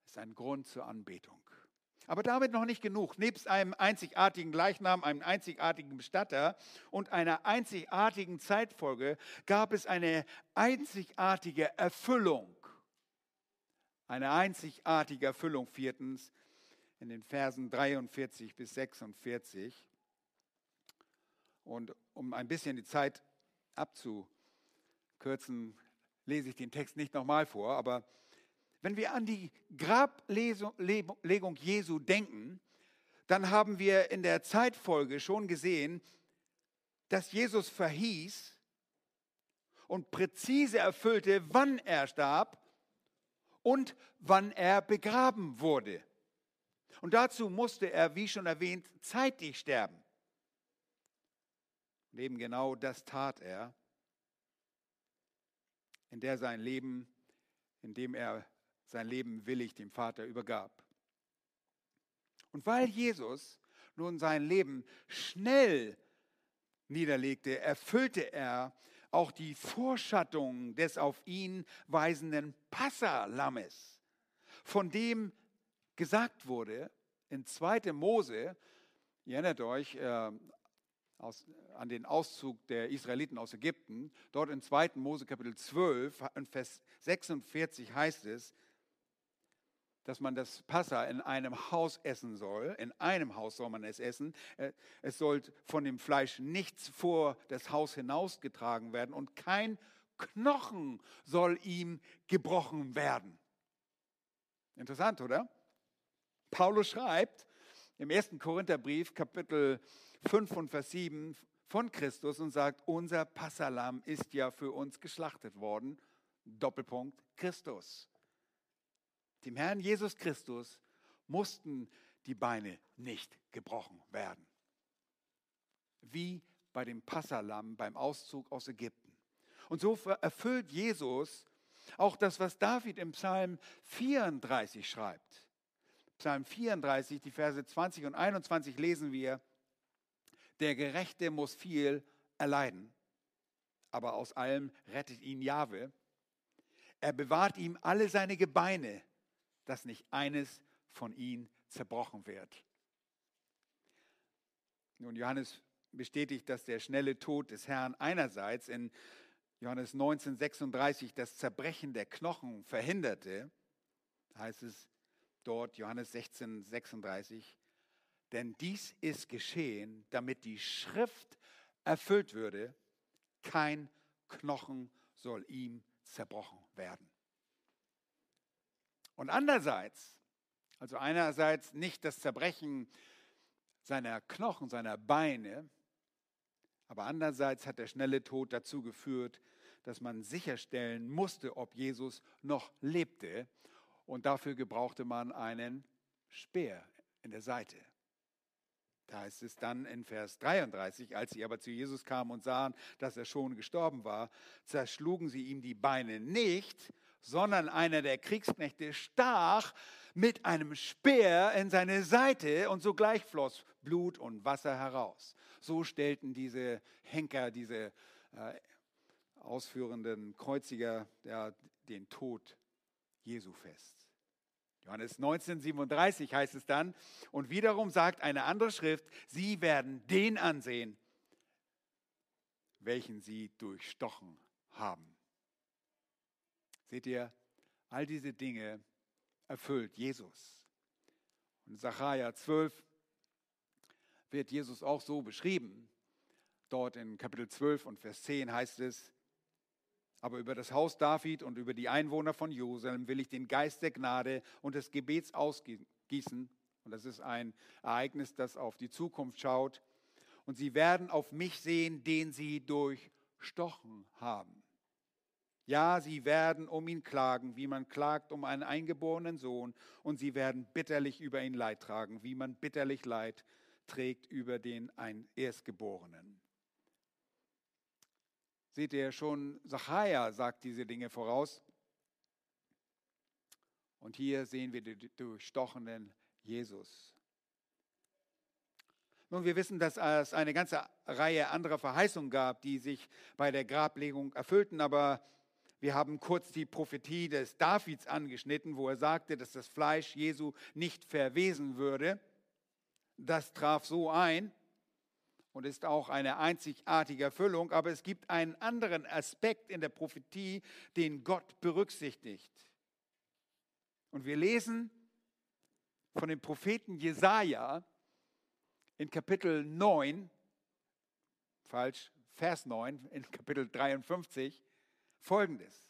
ist ein Grund zur Anbetung. Aber damit noch nicht genug. Nebst einem einzigartigen Gleichnam, einem einzigartigen Bestatter und einer einzigartigen Zeitfolge gab es eine einzigartige Erfüllung. Eine einzigartige Erfüllung, viertens, in den Versen 43 bis 46. Und um ein bisschen die Zeit abzukürzen, lese ich den Text nicht nochmal vor, aber wenn wir an die Grablegung Jesu denken, dann haben wir in der Zeitfolge schon gesehen, dass Jesus verhieß und präzise erfüllte, wann er starb und wann er begraben wurde. Und dazu musste er, wie schon erwähnt, zeitig sterben. Und eben genau das tat er, in der sein Leben, indem er sein Leben willig dem Vater übergab. Und weil Jesus nun sein Leben schnell niederlegte, erfüllte er auch die Vorschattung des auf ihn weisenden Passalammes, von dem gesagt wurde in 2. Mose, ihr erinnert euch äh, aus, an den Auszug der Israeliten aus Ägypten, dort in 2. Mose Kapitel 12, in Vers 46 heißt es, dass man das Passa in einem Haus essen soll. In einem Haus soll man es essen. Äh, es soll von dem Fleisch nichts vor das Haus hinausgetragen werden und kein Knochen soll ihm gebrochen werden. Interessant, oder? Paulus schreibt im 1. Korintherbrief, Kapitel 5 und Vers 7 von Christus und sagt, unser Passalam ist ja für uns geschlachtet worden. Doppelpunkt Christus. Dem Herrn Jesus Christus mussten die Beine nicht gebrochen werden. Wie bei dem Passalam beim Auszug aus Ägypten. Und so erfüllt Jesus Auch das, was David im Psalm 34 schreibt. Psalm 34, die Verse 20 und 21 lesen wir, der Gerechte muss viel erleiden, aber aus allem rettet ihn Jahwe. Er bewahrt ihm alle seine Gebeine, dass nicht eines von ihnen zerbrochen wird. Nun, Johannes bestätigt, dass der schnelle Tod des Herrn einerseits in Johannes 19, 36 das Zerbrechen der Knochen verhinderte, heißt es dort, Johannes 16, 36, denn dies ist geschehen, damit die Schrift erfüllt würde, kein Knochen soll ihm zerbrochen werden. Und andererseits, also einerseits nicht das Zerbrechen seiner Knochen, seiner Beine, aber andererseits hat der schnelle Tod dazu geführt, dass man sicherstellen musste, ob Jesus noch lebte. Und dafür gebrauchte man einen Speer in der Seite. Da heißt es dann in Vers 33, als sie aber zu Jesus kamen und sahen, dass er schon gestorben war, zerschlugen sie ihm die Beine nicht, sondern einer der Kriegsknechte stach mit einem Speer in seine Seite und sogleich floss Blut und Wasser heraus. So stellten diese Henker, diese äh, ausführenden Kreuziger ja, den Tod Jesu fest. Johannes 19, 37 heißt es dann, und wiederum sagt eine andere Schrift, sie werden den ansehen, welchen sie durchstochen haben. Seht ihr, all diese Dinge erfüllt Jesus. Und in Sacharja 12 wird Jesus auch so beschrieben. Dort in Kapitel 12 und Vers 10 heißt es, aber über das Haus David und über die Einwohner von Jerusalem will ich den Geist der Gnade und des Gebets ausgießen. Und das ist ein Ereignis, das auf die Zukunft schaut. Und sie werden auf mich sehen, den sie durchstochen haben. Ja, sie werden um ihn klagen, wie man klagt um einen eingeborenen Sohn. Und sie werden bitterlich über ihn Leid tragen, wie man bitterlich Leid trägt über den ein Erstgeborenen. Seht ihr schon, Zachariah sagt diese Dinge voraus. Und hier sehen wir den durchstochenen Jesus. Nun, wir wissen, dass es eine ganze Reihe anderer Verheißungen gab, die sich bei der Grablegung erfüllten, aber wir haben kurz die Prophetie des Davids angeschnitten, wo er sagte, dass das Fleisch Jesu nicht verwesen würde. Das traf so ein und ist auch eine einzigartige Erfüllung, aber es gibt einen anderen Aspekt in der Prophetie, den Gott berücksichtigt. Und wir lesen von dem Propheten Jesaja in Kapitel 9, falsch, Vers 9, in Kapitel 53, folgendes.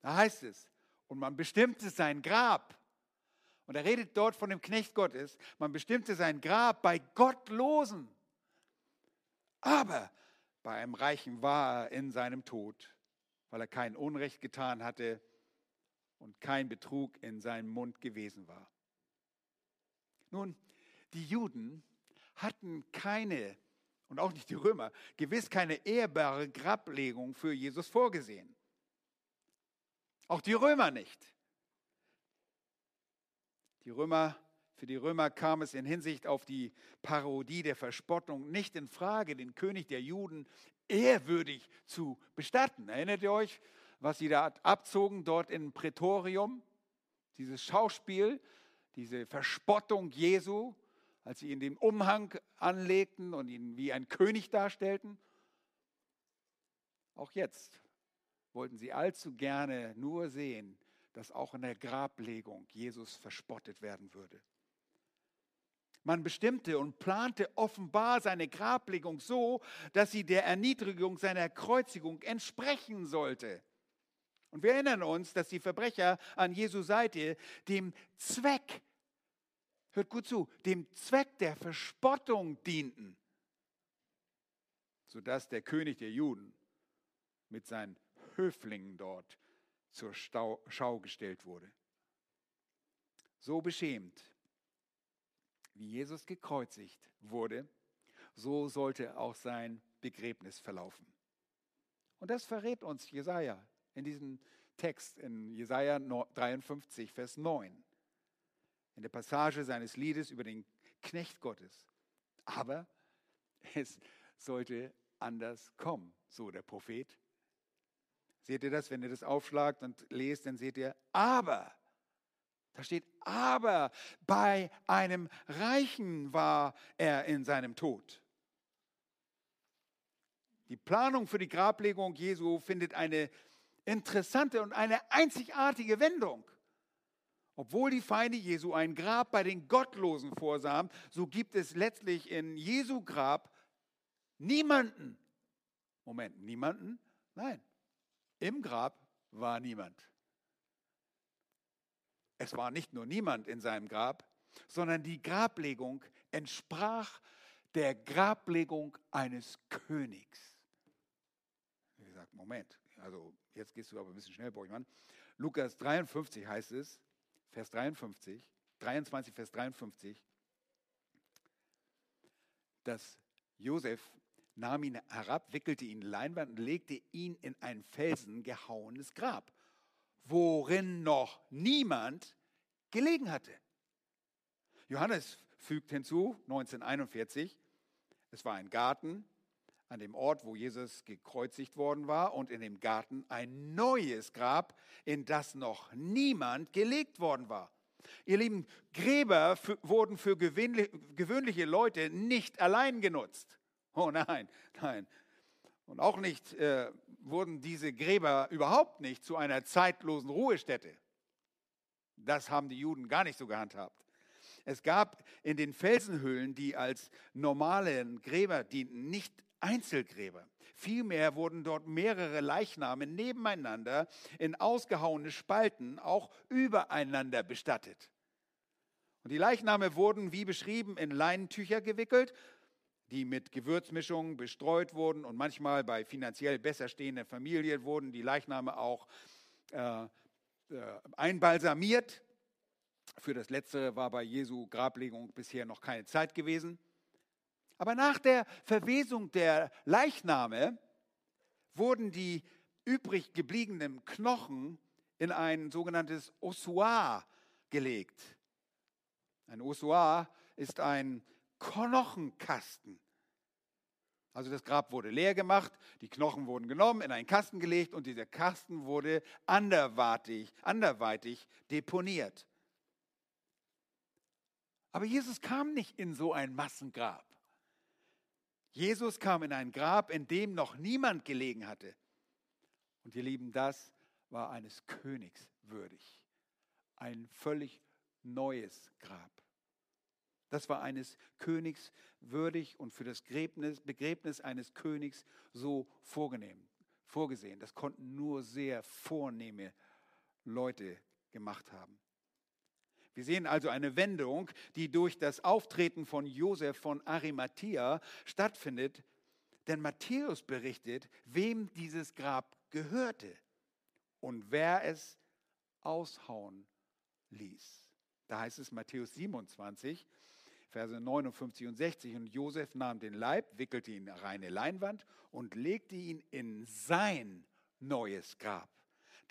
Da heißt es, und man bestimmte sein Grab. Und er redet dort von dem Knecht Gottes. Man bestimmte sein Grab bei Gottlosen. Aber bei einem Reichen war er in seinem Tod, weil er kein Unrecht getan hatte und kein Betrug in seinem Mund gewesen war. Nun, die Juden hatten keine, und auch nicht die Römer, gewiss keine ehrbare Grablegung für Jesus vorgesehen. Auch die Römer nicht. Die Römer für die Römer kam es in Hinsicht auf die Parodie der Verspottung nicht in Frage, den König der Juden ehrwürdig zu bestatten. Erinnert ihr euch, was sie da abzogen dort im Prätorium? Dieses Schauspiel, diese Verspottung Jesu, als sie ihn den Umhang anlegten und ihn wie ein König darstellten. Auch jetzt wollten sie allzu gerne nur sehen, dass auch in der Grablegung Jesus verspottet werden würde. Man bestimmte und plante offenbar seine Grablegung so, dass sie der Erniedrigung seiner Kreuzigung entsprechen sollte. Und wir erinnern uns, dass die Verbrecher an Jesu Seite dem Zweck, hört gut zu, dem Zweck der Verspottung dienten, sodass der König der Juden mit seinen Höflingen dort zur Schau gestellt wurde. So beschämt wie Jesus gekreuzigt wurde, so sollte auch sein Begräbnis verlaufen. Und das verrät uns Jesaja in diesem Text in Jesaja 53, Vers 9. In der Passage seines Liedes über den Knecht Gottes. Aber es sollte anders kommen, so der Prophet. Seht ihr das, wenn ihr das aufschlagt und lest, dann seht ihr, aber, da steht, aber bei einem Reichen war er in seinem Tod. Die Planung für die Grablegung Jesu findet eine interessante und eine einzigartige Wendung. Obwohl die Feinde Jesu ein Grab bei den Gottlosen vorsahen, so gibt es letztlich in Jesu Grab niemanden. Moment, niemanden? Nein, im Grab war niemand. Es war nicht nur niemand in seinem Grab, sondern die Grablegung entsprach der Grablegung eines Königs. Wie gesagt, Moment, also jetzt gehst du aber ein bisschen schnell, Borchmann. Lukas 53 heißt es, Vers 53, 23, Vers 53, dass Josef nahm ihn herab, wickelte ihn in Leinwand und legte ihn in ein Felsen gehauenes Grab, worin noch niemand gelegen hatte. Johannes fügt hinzu, 1941, es war ein Garten an dem Ort, wo Jesus gekreuzigt worden war und in dem Garten ein neues Grab, in das noch niemand gelegt worden war. Ihr lieben, Gräber wurden für gewöhnliche Leute nicht allein genutzt. Oh nein, nein. Und auch nicht äh, wurden diese Gräber überhaupt nicht zu einer zeitlosen Ruhestätte. Das haben die Juden gar nicht so gehandhabt. Es gab in den Felsenhöhlen, die als normale Gräber dienten, nicht Einzelgräber. Vielmehr wurden dort mehrere Leichname nebeneinander in ausgehauene Spalten auch übereinander bestattet. Und die Leichname wurden, wie beschrieben, in Leinentücher gewickelt die mit Gewürzmischungen bestreut wurden und manchmal bei finanziell besser stehenden Familien wurden die Leichname auch äh, äh, einbalsamiert. Für das Letztere war bei Jesu Grablegung bisher noch keine Zeit gewesen. Aber nach der Verwesung der Leichname wurden die übrig gebliebenen Knochen in ein sogenanntes Ossuar gelegt. Ein Ossuar ist ein Knochenkasten. Also das Grab wurde leer gemacht, die Knochen wurden genommen, in einen Kasten gelegt und dieser Kasten wurde anderweitig, anderweitig deponiert. Aber Jesus kam nicht in so ein Massengrab. Jesus kam in ein Grab, in dem noch niemand gelegen hatte. Und ihr Lieben, das war eines Königs würdig. Ein völlig neues Grab. Das war eines Königs würdig und für das Begräbnis, eines Königs so vorgesehen. Das konnten nur sehr vornehme Leute gemacht haben. Wir sehen also eine Wendung, die durch das Auftreten von Josef von Arimathea stattfindet, denn Matthäus berichtet, wem dieses Grab gehörte und wer es aushauen ließ. Da heißt es Matthäus 27, Verse 59 und 60. Und Josef nahm den Leib, wickelte ihn in reine Leinwand und legte ihn in sein neues Grab,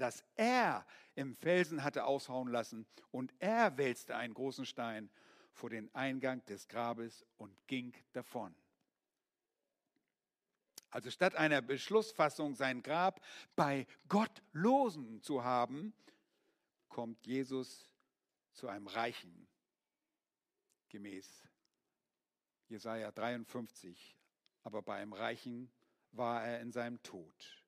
das er im Felsen hatte aushauen lassen. Und er wälzte einen großen Stein vor den Eingang des Grabes und ging davon. Also statt einer Beschlussfassung, sein Grab bei Gottlosen zu haben, kommt Jesus zu einem Reichen gemäß Jesaja 53. Aber bei einem Reichen war er in seinem Tod.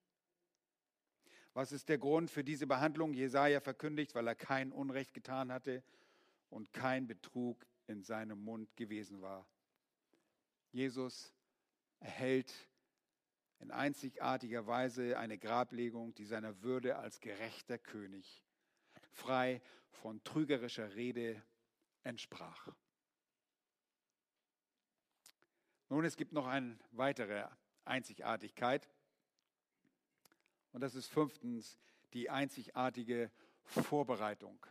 Was ist der Grund für diese Behandlung? Jesaja verkündigt, weil er kein Unrecht getan hatte und kein Betrug in seinem Mund gewesen war. Jesus erhält in einzigartiger Weise eine Grablegung, die seiner Würde als gerechter König frei von trügerischer Rede entsprach. Nun, es gibt noch eine weitere Einzigartigkeit. Und das ist fünftens die einzigartige Vorbereitung.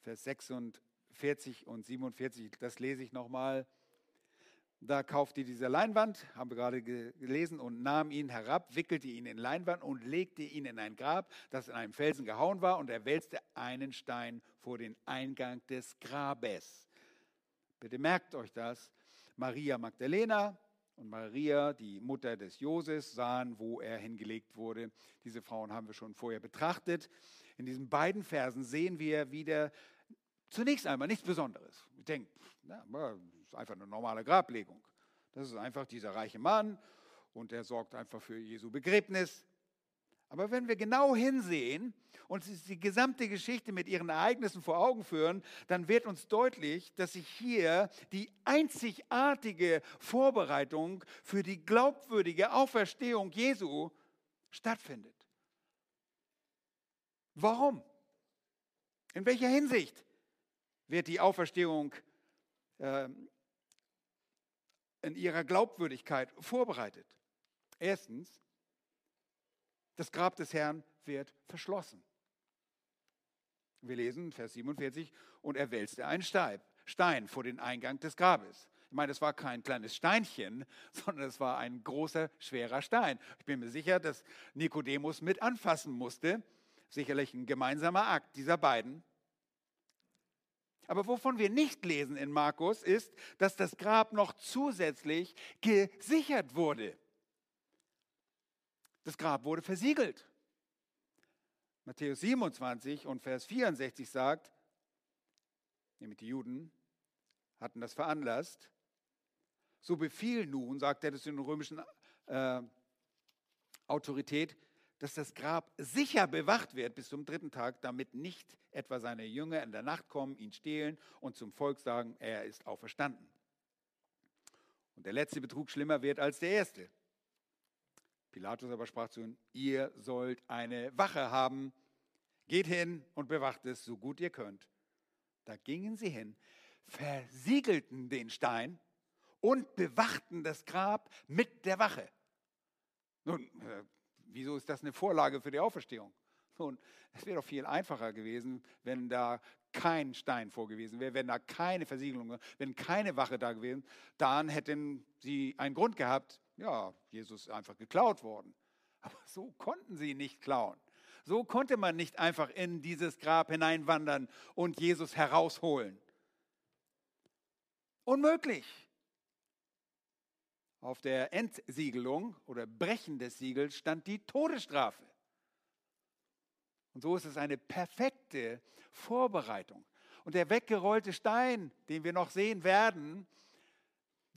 Vers 46 und 47, das lese ich nochmal. Da kaufte diese Leinwand, haben wir gerade gelesen, und nahm ihn herab, wickelte ihn in Leinwand und legte ihn in ein Grab, das in einem Felsen gehauen war, und er wälzte einen Stein vor den Eingang des Grabes. Bitte merkt euch das. Maria Magdalena und Maria, die Mutter des Joses, sahen, wo er hingelegt wurde. Diese Frauen haben wir schon vorher betrachtet. In diesen beiden Versen sehen wir wieder zunächst einmal nichts Besonderes. Ich denke, na, ist einfach eine normale Grablegung. Das ist einfach dieser reiche Mann und der sorgt einfach für Jesu Begräbnis. Aber wenn wir genau hinsehen und die gesamte Geschichte mit ihren Ereignissen vor Augen führen, dann wird uns deutlich, dass sich hier die einzigartige Vorbereitung für die glaubwürdige Auferstehung Jesu stattfindet. Warum? In welcher Hinsicht wird die Auferstehung äh, in ihrer Glaubwürdigkeit vorbereitet. Erstens, das Grab des Herrn wird verschlossen. Wir lesen Vers 47, und er wälzte einen Stein vor den Eingang des Grabes. Ich meine, es war kein kleines Steinchen, sondern es war ein großer, schwerer Stein. Ich bin mir sicher, dass Nikodemus mit anfassen musste. Sicherlich ein gemeinsamer Akt dieser beiden. Aber wovon wir nicht lesen in Markus ist, dass das Grab noch zusätzlich gesichert wurde. Das Grab wurde versiegelt. Matthäus 27 und Vers 64 sagt, nämlich die Juden hatten das veranlasst, so befiehl nun, sagt er das in der römischen äh, Autorität, dass das Grab sicher bewacht wird bis zum dritten Tag, damit nicht etwa seine Jünger in der Nacht kommen, ihn stehlen und zum Volk sagen, er ist auferstanden. Und der letzte Betrug schlimmer wird als der erste. Pilatus aber sprach zu ihnen, ihr sollt eine Wache haben, geht hin und bewacht es, so gut ihr könnt. Da gingen sie hin, versiegelten den Stein und bewachten das Grab mit der Wache. Nun, äh, Wieso ist das eine Vorlage für die Auferstehung? Nun, es wäre doch viel einfacher gewesen, wenn da kein Stein vorgewiesen wäre, wenn da keine Versiegelung, wenn keine Wache da gewesen, dann hätten sie einen Grund gehabt, ja, Jesus ist einfach geklaut worden. Aber so konnten sie nicht klauen. So konnte man nicht einfach in dieses Grab hineinwandern und Jesus herausholen. Unmöglich. Auf der Entsiegelung oder Brechen des Siegels stand die Todesstrafe. Und so ist es eine perfekte Vorbereitung. Und der weggerollte Stein, den wir noch sehen werden,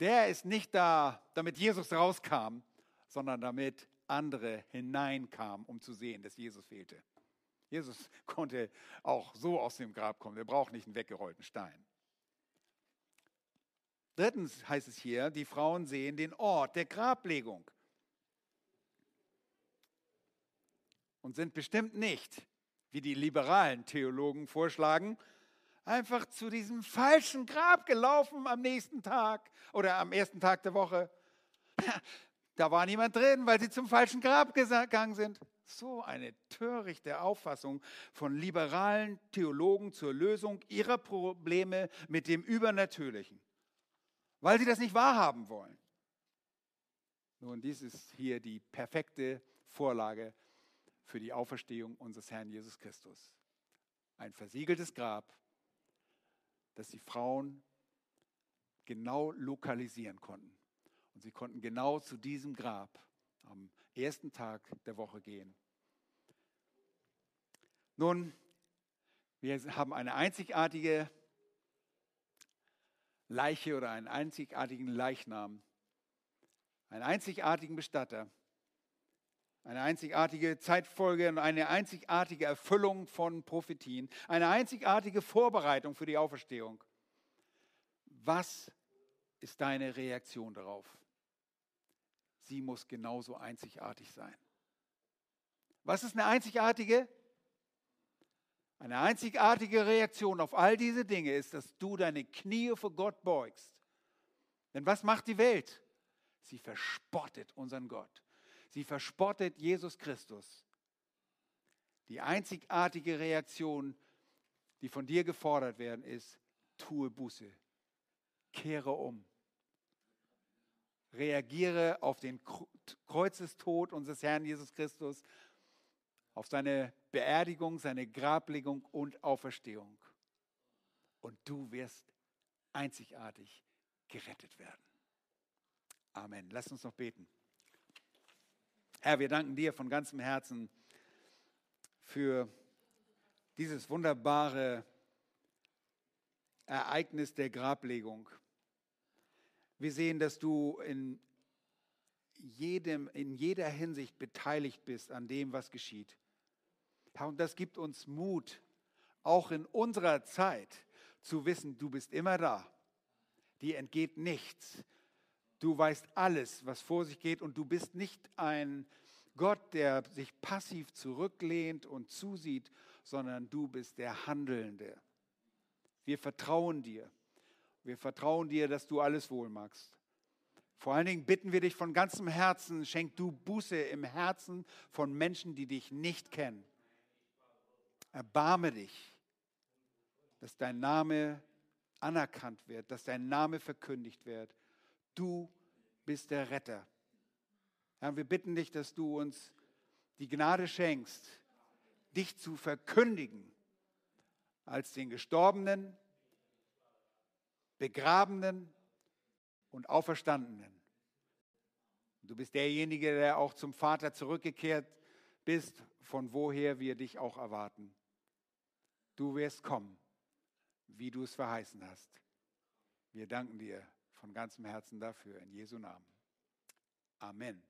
der ist nicht da, damit Jesus rauskam, sondern damit andere hineinkamen, um zu sehen, dass Jesus fehlte. Jesus konnte auch so aus dem Grab kommen. Er braucht nicht einen weggerollten Stein. Drittens heißt es hier, die Frauen sehen den Ort der Grablegung und sind bestimmt nicht, wie die liberalen Theologen vorschlagen, einfach zu diesem falschen Grab gelaufen am nächsten Tag oder am ersten Tag der Woche. Da war niemand drin, weil sie zum falschen Grab gegangen sind. So eine törichte Auffassung von liberalen Theologen zur Lösung ihrer Probleme mit dem Übernatürlichen weil sie das nicht wahrhaben wollen. Nun, dies ist hier die perfekte Vorlage für die Auferstehung unseres Herrn Jesus Christus. Ein versiegeltes Grab, das die Frauen genau lokalisieren konnten. Und sie konnten genau zu diesem Grab am ersten Tag der Woche gehen. Nun, wir haben eine einzigartige Leiche oder einen einzigartigen Leichnam, einen einzigartigen Bestatter, eine einzigartige Zeitfolge und eine einzigartige Erfüllung von Prophetien, eine einzigartige Vorbereitung für die Auferstehung. Was ist deine Reaktion darauf? Sie muss genauso einzigartig sein. Was ist eine einzigartige eine einzigartige Reaktion auf all diese Dinge ist, dass du deine Knie vor Gott beugst. Denn was macht die Welt? Sie verspottet unseren Gott. Sie verspottet Jesus Christus. Die einzigartige Reaktion, die von dir gefordert werden, ist, tue Buße, kehre um, Reagiere auf den Kreuzestod unseres Herrn Jesus Christus, auf seine Beerdigung, seine Grablegung und Auferstehung. Und du wirst einzigartig gerettet werden. Amen. Lass uns noch beten. Herr, wir danken dir von ganzem Herzen für dieses wunderbare Ereignis der Grablegung. Wir sehen, dass du in, jedem, in jeder Hinsicht beteiligt bist an dem, was geschieht. Herr, und das gibt uns Mut, auch in unserer Zeit zu wissen, du bist immer da. Dir entgeht nichts. Du weißt alles, was vor sich geht und du bist nicht ein Gott, der sich passiv zurücklehnt und zusieht, sondern du bist der Handelnde. Wir vertrauen dir. Wir vertrauen dir, dass du alles wohl magst. Vor allen Dingen bitten wir dich von ganzem Herzen, schenk du Buße im Herzen von Menschen, die dich nicht kennen. Erbarme dich, dass dein Name anerkannt wird, dass dein Name verkündigt wird. Du bist der Retter. Herr, wir bitten dich, dass du uns die Gnade schenkst, dich zu verkündigen als den Gestorbenen, Begrabenen und Auferstandenen. Du bist derjenige, der auch zum Vater zurückgekehrt bist, von woher wir dich auch erwarten. Du wirst kommen, wie du es verheißen hast. Wir danken dir von ganzem Herzen dafür, in Jesu Namen. Amen.